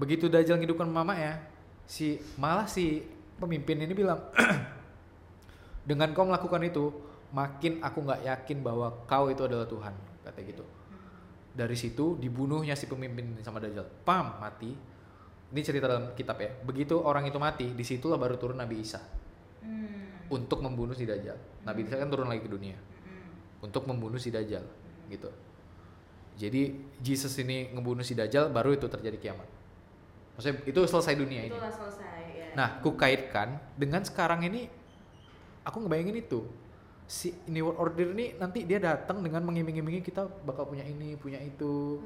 begitu Dajjal ngidupkan mama ya si malah si pemimpin ini bilang dengan kau melakukan itu makin aku nggak yakin bahwa kau itu adalah Tuhan kata gitu dari situ dibunuhnya si pemimpin ini sama Dajjal. Pam mati. Ini cerita dalam kitab ya. Begitu orang itu mati di situlah baru turun Nabi Isa. Hmm. untuk membunuh si Dajjal. Nabi Isa kan turun lagi ke dunia. Hmm. untuk membunuh si Dajjal gitu. Jadi Jesus ini ngebunuh si Dajjal baru itu terjadi kiamat. Maksudnya itu selesai dunia ini. Itulah selesai ya. Nah, ku kaitkan dengan sekarang ini aku ngebayangin itu. Si New World Order ini nanti dia datang dengan mengiming-imingi kita bakal punya ini, punya itu.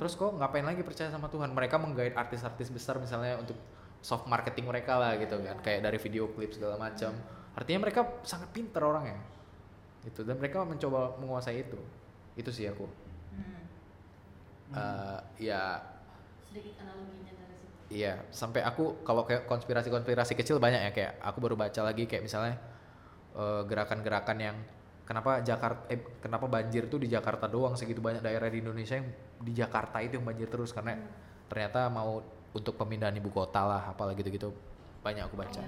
Terus kok ngapain lagi percaya sama Tuhan? Mereka menggait artis-artis besar misalnya untuk soft marketing mereka lah gitu kan, kayak dari video klip segala macam. Artinya mereka sangat pintar orangnya. Gitu dan mereka mencoba menguasai itu. Itu sih aku. Hmm. Eh, ya sedikit analoginya dari situ Iya, sampai aku kalau kayak konspirasi-konspirasi kecil banyak ya kayak aku baru baca lagi kayak misalnya eh, gerakan-gerakan yang kenapa Jakarta eh kenapa banjir tuh di Jakarta doang segitu banyak daerah di Indonesia yang di Jakarta itu yang banjir terus karena ternyata mau untuk pemindahan ibu kota lah apalagi gitu-gitu banyak aku baca.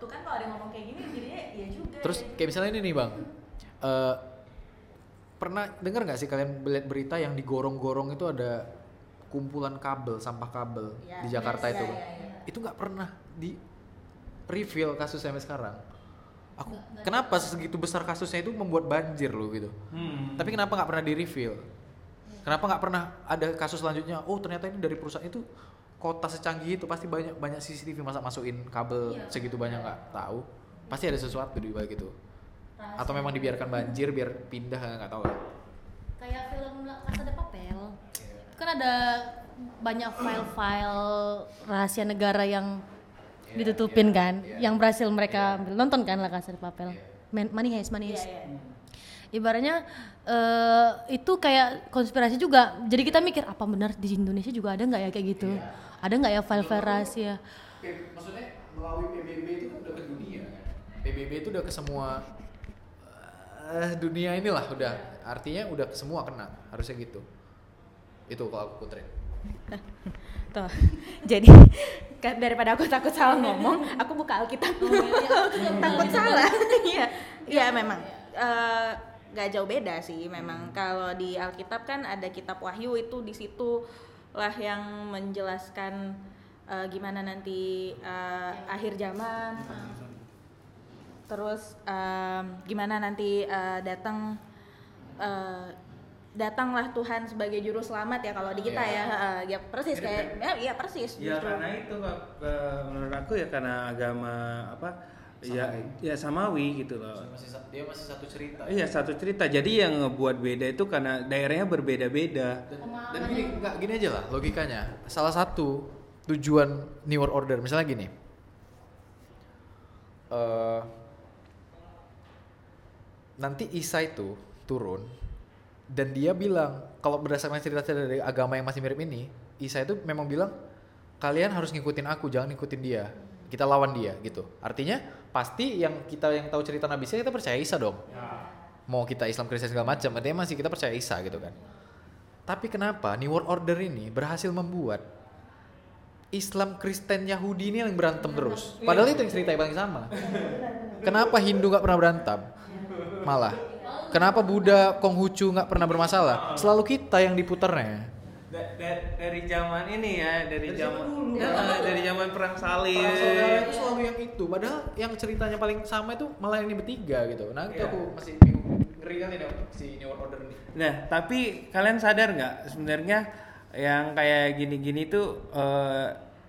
Tuh kan kalau ada yang ngomong kayak gini jadinya ya juga. Terus kayak misalnya ini nih bang, eh pernah dengar nggak sih kalian lihat berita yang digorong-gorong itu ada kumpulan kabel, sampah kabel Ya, di Jakarta ya, itu, ya, ya, ya. itu nggak pernah di reveal kasusnya sampai sekarang. Aku Nggak- nggak kenapa segitu besar kasusnya itu membuat banjir loh gitu. Hmm. Tapi kenapa nggak pernah di reveal? Kenapa nggak pernah ada kasus selanjutnya? Oh ternyata ini dari perusahaan itu kota secanggih itu pasti banyak banyak CCTV masa masukin kabel Iya. segitu banyak nggak tahu. Pasti ada sesuatu di balik itu. Rahasia. Atau memang dibiarkan banjir biar pindah nggak tahu. lah. kayak film Casa de Papel kan ada banyak file-file rahasia negara yang Iya, ditutupin iya, kan iya. yang berhasil mereka ambil. nonton kan La Casa de Papel Iya. Man- Money Heist Money Iya, Heist iya. ibaratnya eh, itu kayak konspirasi juga jadi kita mikir apa benar di Indonesia juga ada nggak ya kayak gitu Iya. ada nggak ya file-file rahasia maksudnya melalui PBB itu kan udah ke dunia kan? PBB itu udah ke semua eh, dunia inilah udah artinya udah ke semua kena harusnya gitu itu kalau aku putri Tuh. Jadi ka- daripada aku takut salah ngomong, aku buka Alkitab. takut salah. Iya. Iya memang. Eh, nggak jauh beda sih memang kalau di Alkitab kan ada kitab Wahyu itu di situ lah yang menjelaskan eh, gimana nanti eh, akhir zaman terus em, gimana nanti eh, datang eh, datanglah Tuhan sebagai juru selamat ya kalau di kita Iya. ya Heeh, ya persis kayak ya, iya persis Ya justru. karena itu menurut aku ya karena agama apa ya Samawi. ya samawi gitu loh. masih dia masih satu cerita Iya satu cerita. Jadi yang ngebuat beda itu karena daerahnya berbeda-beda. dan, dan gini nggak gini aja lah logikanya salah satu tujuan New World Order misalnya gini eh nanti Isa itu turun dan dia bilang kalau berdasarkan cerita dari agama yang masih mirip ini Isa itu memang bilang kalian harus ngikutin aku jangan ngikutin dia. Kita lawan dia gitu. Artinya pasti yang kita yang tahu cerita Nabi Isa kita percaya Isa dong. Mau kita Islam Kristen segala macam artinya masih kita percaya Isa gitu kan. Tapi kenapa New World Order ini berhasil membuat Islam Kristen Yahudi ini yang berantem terus? Padahal itu yang cerita yang paling sama. Kenapa Hindu nggak pernah berantem? Malah kenapa Buddha Konghucu nggak pernah bermasalah selalu kita yang diputarnya Da- da- dari zaman ini ya, dari, Dari zaman zaman dulu. Ya, dari zaman perang salib. Perang saudara itu selalu yang itu padahal yang ceritanya paling sama itu malah ini bertiga gitu nah itu Iya. aku masih bingung ngeri kali nih si New World Order ini Nah, tapi kalian sadar nggak sebenarnya yang kayak gini-gini tuh eh,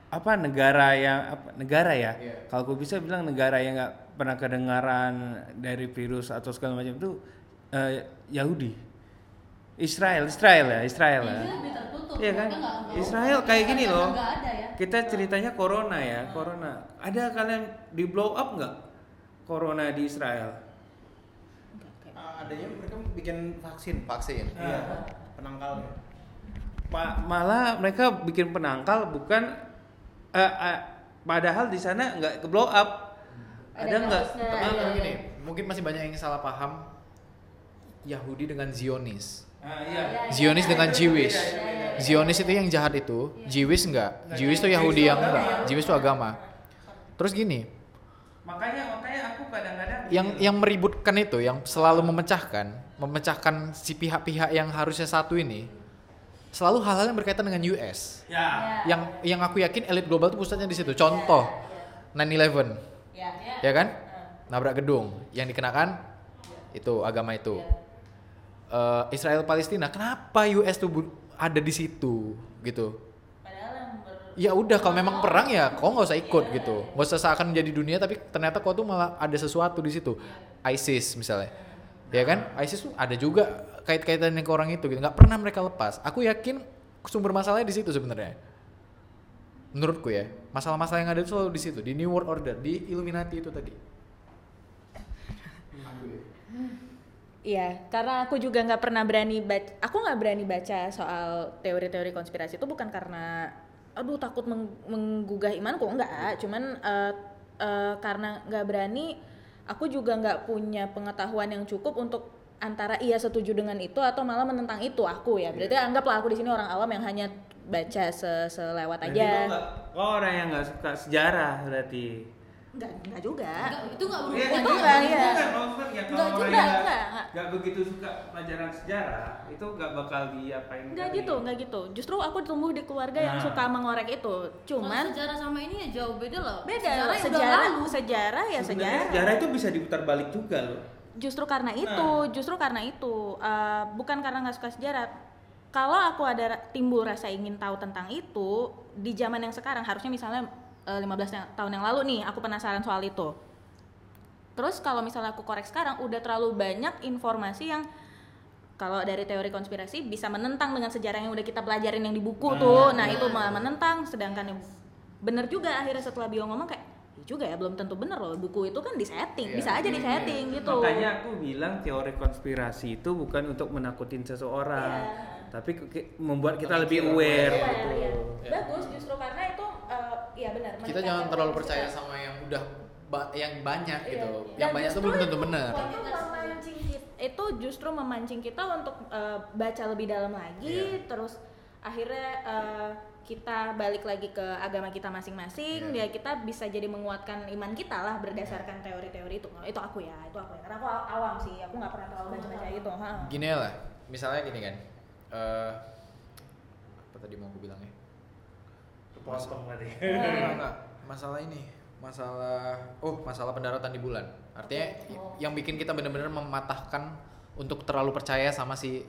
apa negara yang apa negara ya? Iya. Kalau aku bisa bilang negara yang nggak pernah kedengaran dari virus atau segala macam itu eh, Yahudi. Israel, Israel ya, Israel ya. tertutup Iya kan? Israel kayak gini loh. ya Kita ceritanya corona ya, corona. Ada kalian di blow up nggak? Corona di Israel? Ah, adanya mereka bikin vaksin vaksin iya penangkalnya Ma- malah mereka bikin penangkal bukan eh, eh, padahal di sana nggak ke blow up Ada nggak Iya, gini, mungkin masih banyak yang salah paham Yahudi dengan Zionis. Ah, iya. Zionis dengan Jewish. Zionis itu yang jahat itu, Jewish enggak. Jewish itu Yahudi yang enggak. Jewish itu agama. Terus gini, makanya makanya aku kadang-kadang yang gini yang meributkan itu, yang selalu memecahkan, memecahkan si pihak-pihak yang harusnya satu ini, selalu hal-hal yang berkaitan dengan US. loh. ya Yang yang aku yakin elit global itu pusatnya di situ. Contoh, 9/11, ya ya kan? Nabrak gedung, yang dikenakan itu agama itu. Eh, Israel Palestina, kenapa US tuh ada di situ gitu? Ya udah kalau memang perang ya kau nggak usah ikut gitu, nggak usah seakan menjadi dunia tapi ternyata kau tuh malah ada sesuatu di situ. ISIS misalnya, ya kan? ISIS tuh ada juga kait-kaitannya ke orang itu gitu, nggak pernah mereka lepas. Aku yakin sumber masalahnya di situ sebenarnya. Menurutku ya, masalah-masalah yang ada itu selalu di situ, di New World Order, di Illuminati itu tadi. Iya, karena aku juga nggak pernah berani baca. Aku nggak berani baca soal teori-teori konspirasi itu bukan karena, aduh takut meng- menggugah imanku, enggak. Cuman eh, eh, karena nggak berani, aku juga nggak punya pengetahuan yang cukup untuk antara iya setuju dengan itu atau malah menentang itu aku ya. Berarti anggaplah aku di sini orang awam yang hanya baca se- selewat Berarti aja. kau orang yang nggak suka sejarah berarti Enggak, enggak juga. Nggak, itu nggak Iya, berhubungan itu enggak, iya. Ya, Enggak juga, yang nggak- enggak, enggak. nggak begitu suka pelajaran sejarah itu nggak bakal diapain Enggak kali. gitu, enggak gitu. Justru aku tumbuh di keluarga yang Nah. suka mengorek itu. Kalau Cuman sejarah sama ini ya jauh beda loh beda sejarah, yang sejarah lalu. sejarah ya Sebenarnya sejarah sejarah itu bisa diputar balik juga loh justru karena itu justru karena itu Eh, bukan karena nggak suka sejarah kalau aku ada timbul rasa ingin tahu tentang itu di zaman yang sekarang harusnya misalnya 15 yang- tahun yang lalu nih aku penasaran soal itu terus kalau misalnya aku korek sekarang udah terlalu banyak informasi yang kalau dari teori konspirasi bisa menentang dengan sejarah yang udah kita pelajarin yang di buku tuh nah itu malah menentang sedangkan yang bener juga akhirnya setelah Bio ngomong kayak "Ya juga ya belum tentu bener loh buku itu kan disetting Iya. bisa aja disetting gitu Makanya aku bilang teori konspirasi itu bukan untuk menakutin seseorang, Iya. tapi membuat kita lebih iya, aware. Iya, gitu. iya. Ya. bagus justru karena iya benar Kita jangan terlalu awareness percaya kita. sama yang udah ba- yang banyak Iya. gitu. Dan Yang banyak itu belum tentu benar. itu memancing kita, itu justru memancing kita untuk eh, baca lebih dalam lagi Iya. terus akhirnya eh, kita balik lagi ke agama kita masing-masing Iya. ya kita bisa jadi menguatkan iman kita lah berdasarkan teori-teori itu itu aku ya itu aku ya karena aku aw- awam sih aku nggak pernah terlalu baca-baca itu ha. Gini lah, misalnya gini kan. eh apa tadi mau aku bilang ya? Potong tadi. Enggak. Masalah ini, masalah oh, masalah pendaratan di bulan. Artinya y- yang bikin kita benar-benar mematahkan untuk terlalu percaya sama si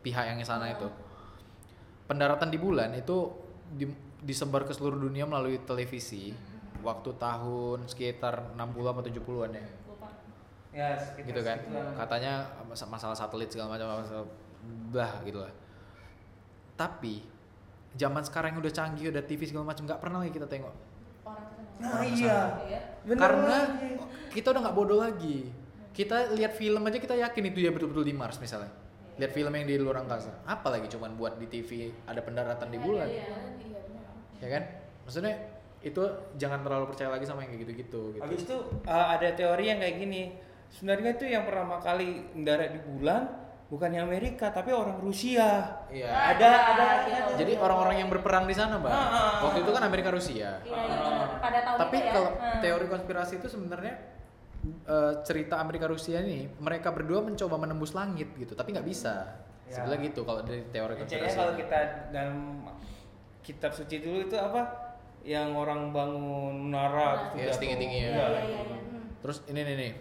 pihak yang di sana itu. Pendaratan di bulan itu di- disebar ke seluruh dunia melalui televisi waktu tahun sekitar 60 atau 70-an ya. Ya, sekitar Gitu kan. segituan. Katanya mas- masalah satelit segala macam masalah bah gitu lah. Tapi zaman sekarang yang udah canggih udah TV segala macam nggak pernah lagi kita tengok. Nah, iya. Bener Karena lagi. kita udah nggak bodoh lagi. Kita lihat film aja kita yakin itu ya betul-betul di Mars misalnya. Lihat film yang di luar angkasa. Apalagi cuman buat di TV ada pendaratan di bulan. Ya kan? Maksudnya itu jangan terlalu percaya lagi sama yang kayak gitu-gitu gitu. Habis itu uh, ada teori yang kayak gini. Sebenarnya itu yang pertama kali mendarat di bulan bukannya Amerika tapi orang Rusia. Iya. Ada ada gitu. Jadi orang-orang yang berperang di sana, Mbak. Ah, ah, ah. Waktu itu kan Amerika Rusia. Iya, iya, benar. pada tahun Tapi itu ya. kalau Hmm. teori konspirasi itu sebenarnya eh, cerita Amerika Rusia ini mereka berdua mencoba menembus langit gitu, tapi nggak bisa. Ya. Sebenarnya gitu kalau dari teori konspirasi. kalau kita dalam kitab suci dulu itu apa? Yang orang bangun menara terus Iya, jatuh. setinggi-tinggi ya. Iya. Iya, iya, iya. Hmm. Terus ini nih nih,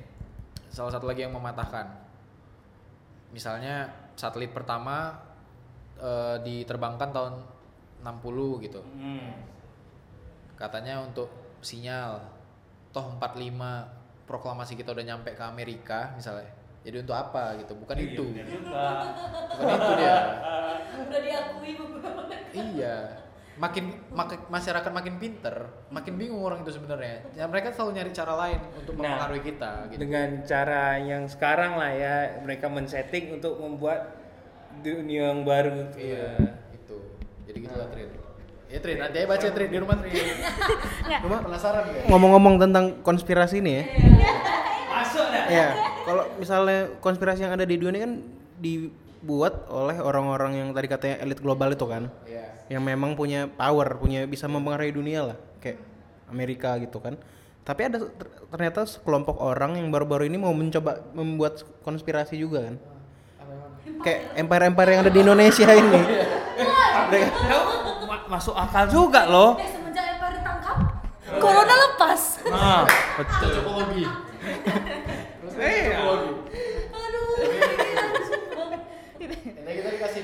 salah satu lagi yang mematahkan. Misalnya satelit pertama eh, diterbangkan tahun 60 gitu. Hmm. Katanya untuk sinyal toh 45 proklamasi kita udah nyampe ke Amerika misalnya. Jadi untuk apa gitu? Bukan Iya, itu. Bukan itu dia. Udah diakui beberapa Iya. Makin mak- masyarakat makin pinter, makin bingung orang itu sebenarnya. Ya mereka selalu nyari cara lain untuk Nah, mempengaruhi kita gitu. Dengan cara yang sekarang lah ya mereka men-setting untuk membuat dunia yang baru. Iya, itu. Jadi gitu lah Trin. Ya Trin, nanti aja baca Trin di rumah Trin. Rumah penasaran ya? Ngomong-ngomong tentang konspirasi nih ya. Masuk dah. Iya, kalau misalnya konspirasi yang ada di dunia kan dibuat oleh orang-orang yang tadi katanya elit global itu kan. Iya. Yang memang punya power, punya bisa mempengaruhi dunia lah, kayak Amerika gitu kan. Tapi ada ter- ternyata sekelompok orang yang baru-baru ini mau mencoba membuat konspirasi juga kan. Kayak empire-empire yang ada di Indonesia ini. Masuk akal juga loh. Eh semenjak Empire ditangkap, corona lepas. Nah, Betul. Jokowi. Terus Iya. Jokowi. Aduh. Ini kita dikasih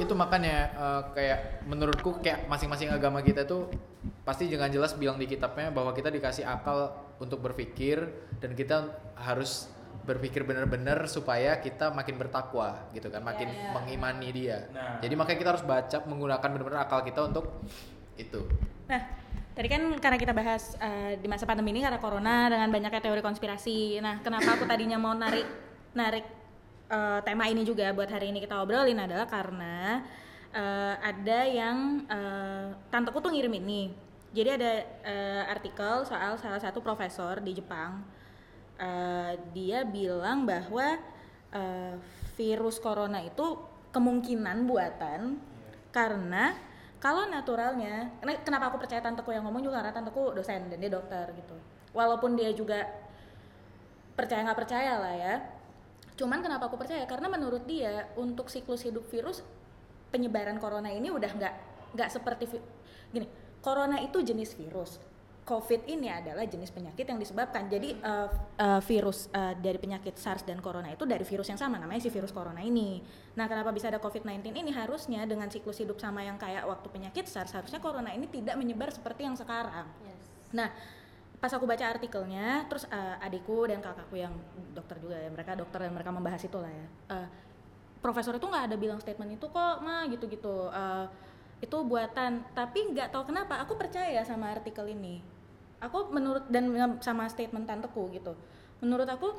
itu makanya eh, kayak menurutku kayak masing-masing agama kita tuh pasti dengan jelas bilang di kitabnya bahwa kita dikasih akal untuk berpikir dan kita harus berpikir benar-benar supaya kita makin bertakwa gitu kan, makin Ya, ya. mengimani dia. Nah. Jadi makanya kita harus baca menggunakan benar-benar akal kita untuk itu. Nah, tadi kan karena kita bahas eh, di masa pandemi ini karena corona dengan banyaknya teori konspirasi. Nah, kenapa aku tadinya mau narik narik eh, tema ini juga buat hari ini kita obrolin adalah karena eh, ada yang eh, tanteku tuh ngirim ini. Jadi ada eh, artikel soal salah satu profesor di Jepang. Eh, dia bilang bahwa eh, virus corona itu kemungkinan buatan karena kalau naturalnya karena kenapa aku percaya tanteku yang ngomong juga karena tanteku dosen dan dia dokter gitu walaupun dia juga percaya nggak percaya lah ya cuman kenapa aku percaya karena menurut dia untuk siklus hidup virus penyebaran corona ini udah nggak nggak seperti gini corona itu jenis virus COVID ini adalah jenis penyakit yang disebabkan. Jadi eh, eh, virus eh, dari penyakit SARS dan corona itu dari virus yang sama namanya si virus corona ini. Nah, kenapa bisa ada COVID-19 ini harusnya dengan siklus hidup sama yang kayak waktu penyakit SARS harusnya corona ini tidak menyebar seperti yang sekarang. Nah, pas aku baca artikelnya, terus eh, adikku dan kakakku yang dokter juga ya, mereka dokter dan mereka membahas itu lah ya. Eh, profesor itu nggak ada bilang statement itu kok, mah gitu-gitu. Eh, itu buatan, tapi nggak tahu kenapa aku percaya sama artikel ini. Aku menurut dan sama statement tanteku gitu. Menurut aku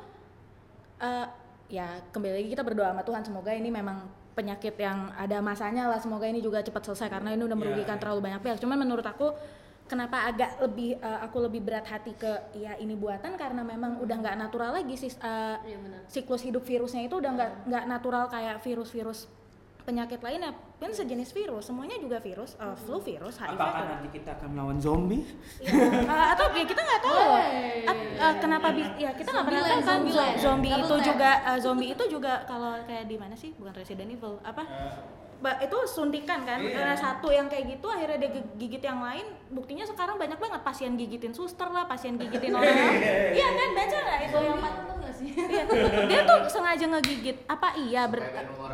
eh, ya kembali lagi kita berdoa sama Tuhan semoga ini memang penyakit yang ada masanya lah semoga ini juga cepat selesai karena ini udah merugikan Ya, ya. terlalu banyak pihak. Cuman menurut aku kenapa agak lebih eh, aku lebih berat hati ke ya ini buatan karena memang udah nggak natural lagi sih eh, Iya benar. siklus hidup virusnya itu udah nggak nggak natural kayak virus-virus penyakit lainnya. Kan sejenis virus semuanya juga virus eh, flu virus HIV apakah nanti kita akan melawan zombie? Eh, atau ya kita nggak tahu. At- eh, kenapa bi- ya kita nggak pernah tahu kan zombie zombie itu juga eh, zombie itu juga kalau kayak di mana sih? Bukan Resident Evil apa? Ba- itu suntikan kan Iya. karena satu yang kayak gitu akhirnya dia gigit yang lain buktinya sekarang banyak banget pasien gigitin suster lah pasien gigitin orang iya kan baca nggak itu yang sih. Iya, dia tuh sengaja ngegigit. Apa iya ber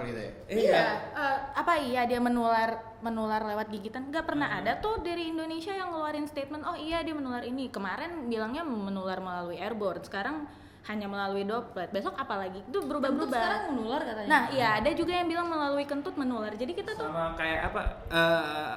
gitu ya. Iya, eh, apa iya dia menular menular lewat gigitan? Nggak pernah ada tuh dari Indonesia yang ngeluarin statement, oh iya dia menular ini. Kemarin bilangnya menular melalui airborne, sekarang hanya melalui droplet. Besok apalagi itu Kentut berubah-berubah. sekarang menular katanya. Nah, iya ada juga yang bilang melalui kentut menular. Jadi kita tuh sama kayak apa eh,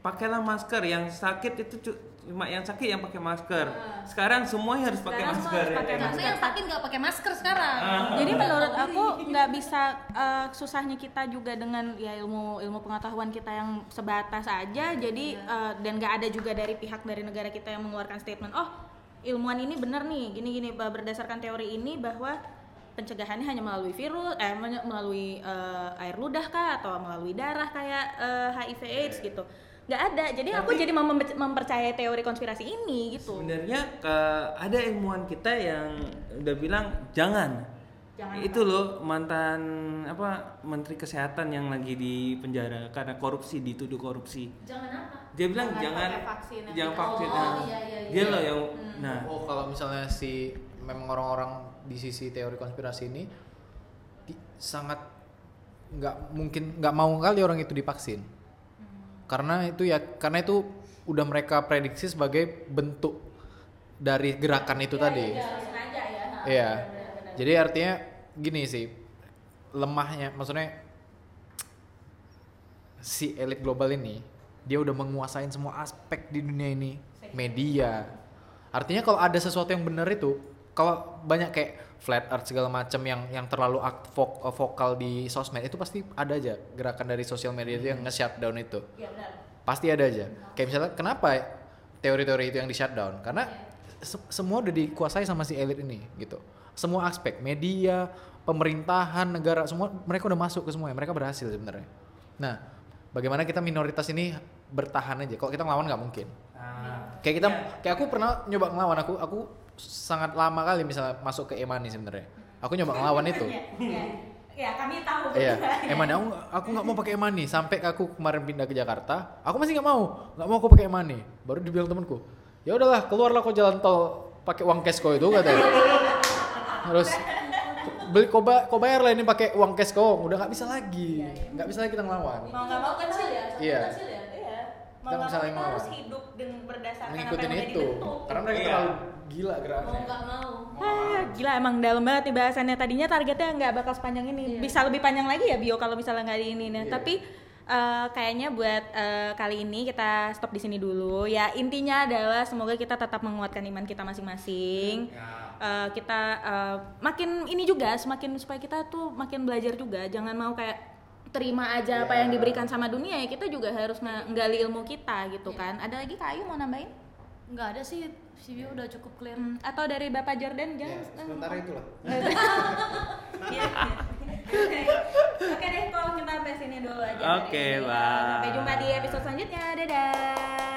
pakailah masker yang sakit itu cu- cuma yang sakit yang pakai masker sekarang semuanya harus pakai Sekarang semua masker harus pakai? Karena yang sakit nggak pakai masker sekarang. Jadi menurut aku nggak bisa eh, susahnya kita juga dengan ya ilmu ilmu pengetahuan kita yang sebatas aja. Jadi eh, dan nggak ada juga dari pihak dari negara kita yang mengeluarkan statement. Oh ilmuwan ini benar nih gini-gini berdasarkan teori ini bahwa pencegahannya hanya melalui virus, eh melalui eh, air ludah kah atau melalui darah kayak eh, HIV/AIDS gitu. Nggak ada. Jadi aku jadi mem- mempercayai teori konspirasi ini gitu. sebenarnya ada ilmuwan kita yang udah bilang jangan Jangan itu loh mantan apa menteri kesehatan yang lagi di penjara karena korupsi dituduh korupsi. Jangan apa? dia bilang Jangan jangan pakai vaksin jangan vaksin Oh, nah, iya, iya, dia iya. loh yang nah. Oh kalau misalnya si memang orang-orang di sisi teori konspirasi ini di- sangat nggak mungkin nggak mau kali orang itu divaksin. Karena itu ya karena itu udah mereka prediksi sebagai bentuk dari gerakan itu tadi. sengaja ya. iya. jadi artinya gini sih lemahnya maksudnya si elit global ini dia udah menguasain semua aspek di dunia ini. Media. Artinya kalau ada sesuatu yang benar itu kalau banyak kayak flat earth segala macam yang yang terlalu vok- eh, vokal di sosmed itu pasti ada aja gerakan dari sosial media itu yang nge-shutdown itu. Iya benar. pasti ada aja. Kayak misalnya kenapa teori-teori itu yang di shutdown karena se- semua udah dikuasai sama si elit ini gitu semua aspek media pemerintahan negara semua mereka udah masuk ke semuanya mereka berhasil sebenarnya. Nah bagaimana kita minoritas ini bertahan aja? Kalau kita ngelawan nggak mungkin. Ah, kayak kita kayak aku pernah nyoba ngelawan aku aku sangat lama kali misalnya masuk ke Emani sebenarnya. Aku nyoba ngelawan itu. Iya. Ya, kami tahu. Iya, betul. Emani aku aku nggak mau pakai Emani. Sampai aku kemarin pindah ke Jakarta, aku masih nggak mau, nggak mau aku pakai Emani. Baru dibilang temanku, ya udahlah keluarlah kau jalan tol pakai uang cash kau itu katanya. Terus beli kau, ba- kau bayar lah ini pakai uang cash kau, udah nggak bisa lagi, nggak bisa lagi kita ngelawan. Mau nggak mau kecil ya. Iya. Kecil ya. Iya. Mau Kita nggak mau saling kita harus hidup dengan berdasarkan apa yang udah itu, dibentuk. karena mereka Iya. terlalu gila Mau geraknya. nggak mau. Ah, gila emang dalam banget nih bahasannya tadinya targetnya nggak bakal sepanjang ini Iya. bisa lebih panjang lagi ya bio kalau misalnya nggak di ini nih Iya. tapi eh, kayaknya buat eh, kali ini kita stop di sini dulu ya intinya adalah semoga kita tetap menguatkan iman kita masing-masing Eh, kita eh, makin ini juga semakin supaya kita tuh makin belajar juga jangan mau kayak terima aja apa yang diberikan sama dunia ya kita juga harus nge- nggali ilmu kita gitu kan ada lagi kayu mau nambahin Nggak ada sih, si Bio udah cukup clear. Hmm, atau dari bapak Jordan jangan sementara itulah. Iya. Oke deh, kalau kita sampai sini dulu aja. Oke, ini. bye. Sampai jumpa di episode selanjutnya. Dadah.